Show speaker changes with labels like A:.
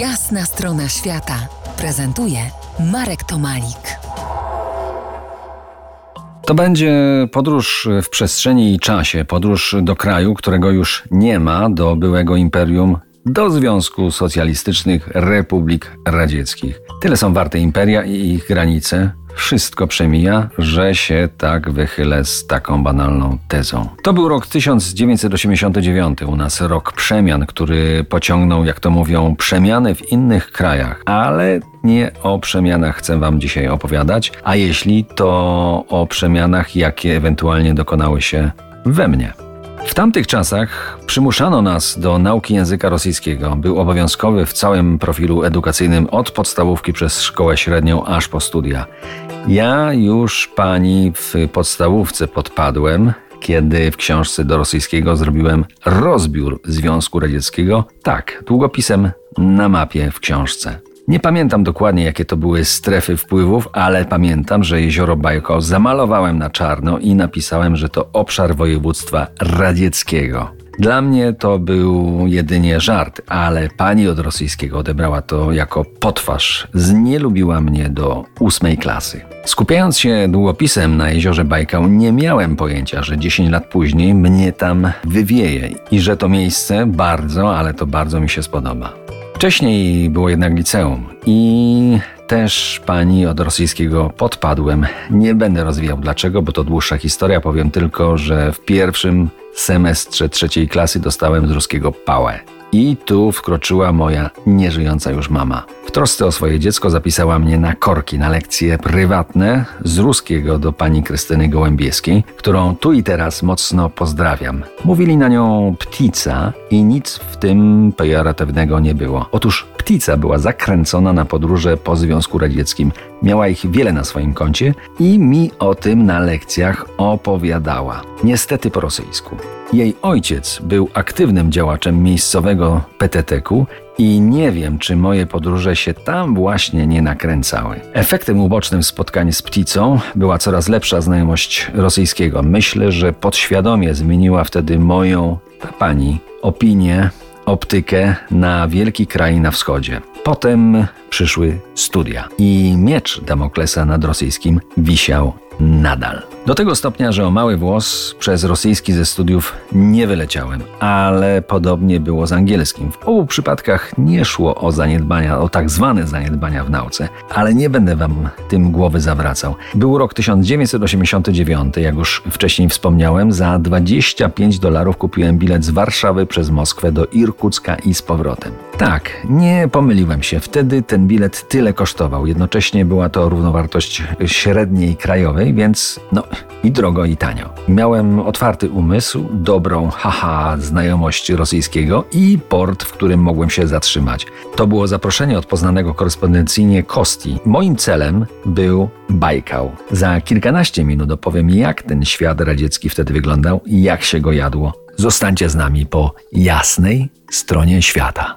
A: Jasna strona świata prezentuje Marek Tomalik.
B: To będzie podróż w przestrzeni i czasie, podróż do kraju, którego już nie ma, do byłego imperium, do Związku Socjalistycznych Republik Radzieckich. Tyle są warte imperia i ich granice, wszystko przemija, że się tak wychylę z taką banalną tezą. To był rok 1989, u nas rok przemian, który pociągnął, jak to mówią, przemiany w innych krajach, ale nie o przemianach chcę Wam dzisiaj opowiadać, a jeśli to o przemianach, jakie ewentualnie dokonały się we mnie. W tamtych czasach przymuszano nas do nauki języka rosyjskiego. Był obowiązkowy w całym profilu edukacyjnym od podstawówki przez szkołę średnią aż po studia. Ja już pani w podstawówce podpadłem, kiedy w książce do rosyjskiego zrobiłem rozbiór Związku Radzieckiego, tak, długopisem na mapie w książce. Nie pamiętam dokładnie, jakie to były strefy wpływów, ale pamiętam, że jezioro Bajko zamalowałem na czarno i napisałem, że to obszar województwa radzieckiego. Dla mnie to był jedynie żart, ale pani od rosyjskiego odebrała to jako potwarz. Znielubiła mnie do ósmej klasy. Skupiając się długopisem na jeziorze Bajkał, nie miałem pojęcia, że 10 lat później mnie tam wywieje i że to miejsce bardzo, ale to bardzo mi się spodoba. Wcześniej było jednak liceum i też pani od rosyjskiego podpadłem. Nie będę rozwijał dlaczego, bo to dłuższa historia. Powiem tylko, że w pierwszym semestrze trzeciej klasy dostałem z ruskiego pałę. I tu wkroczyła moja nieżyjąca już mama. W trosce o swoje dziecko zapisała mnie na korki, na lekcje prywatne z ruskiego do pani Krystyny Gołębieskiej, którą tu i teraz mocno pozdrawiam. Mówili na nią ptica i nic w tym pejoratywnego nie było. Otóż ptica była zakręcona na podróże po Związku Radzieckim. Miała ich wiele na swoim koncie i mi o tym na lekcjach opowiadała. Niestety po rosyjsku. Jej ojciec był aktywnym działaczem miejscowego PTT-ku i nie wiem, czy moje podróże się tam właśnie nie nakręcały. Efektem ubocznym spotkań z pticą była coraz lepsza znajomość rosyjskiego. Myślę, że podświadomie zmieniła wtedy moją, ta pani, opinię, optykę na wielki kraj na wschodzie. Potem przyszły studia i miecz Damoklesa nad rosyjskim wisiał nadal. Do tego stopnia, że o mały włos przez rosyjski ze studiów nie wyleciałem, ale podobnie było z angielskim. W obu przypadkach nie szło o zaniedbania, o tak zwane zaniedbania w nauce, ale nie będę wam tym głowy zawracał. Był rok 1989, jak już wcześniej wspomniałem, za 25 dolarów kupiłem bilet z Warszawy przez Moskwę do Irkucka i z powrotem. Tak, nie pomyliłem się, wtedy ten bilet tyle kosztował. Jednocześnie była to równowartość średniej krajowej, więc no i drogo i tanio. Miałem otwarty umysł, dobrą, haha, znajomość rosyjskiego i port, w którym mogłem się zatrzymać. To było zaproszenie od poznanego korespondencyjnie Kosti. Moim celem był Bajkał. Za kilkanaście minut opowiem, jak ten świat radziecki wtedy wyglądał i jak się go jadło. Zostańcie z nami po jasnej stronie świata.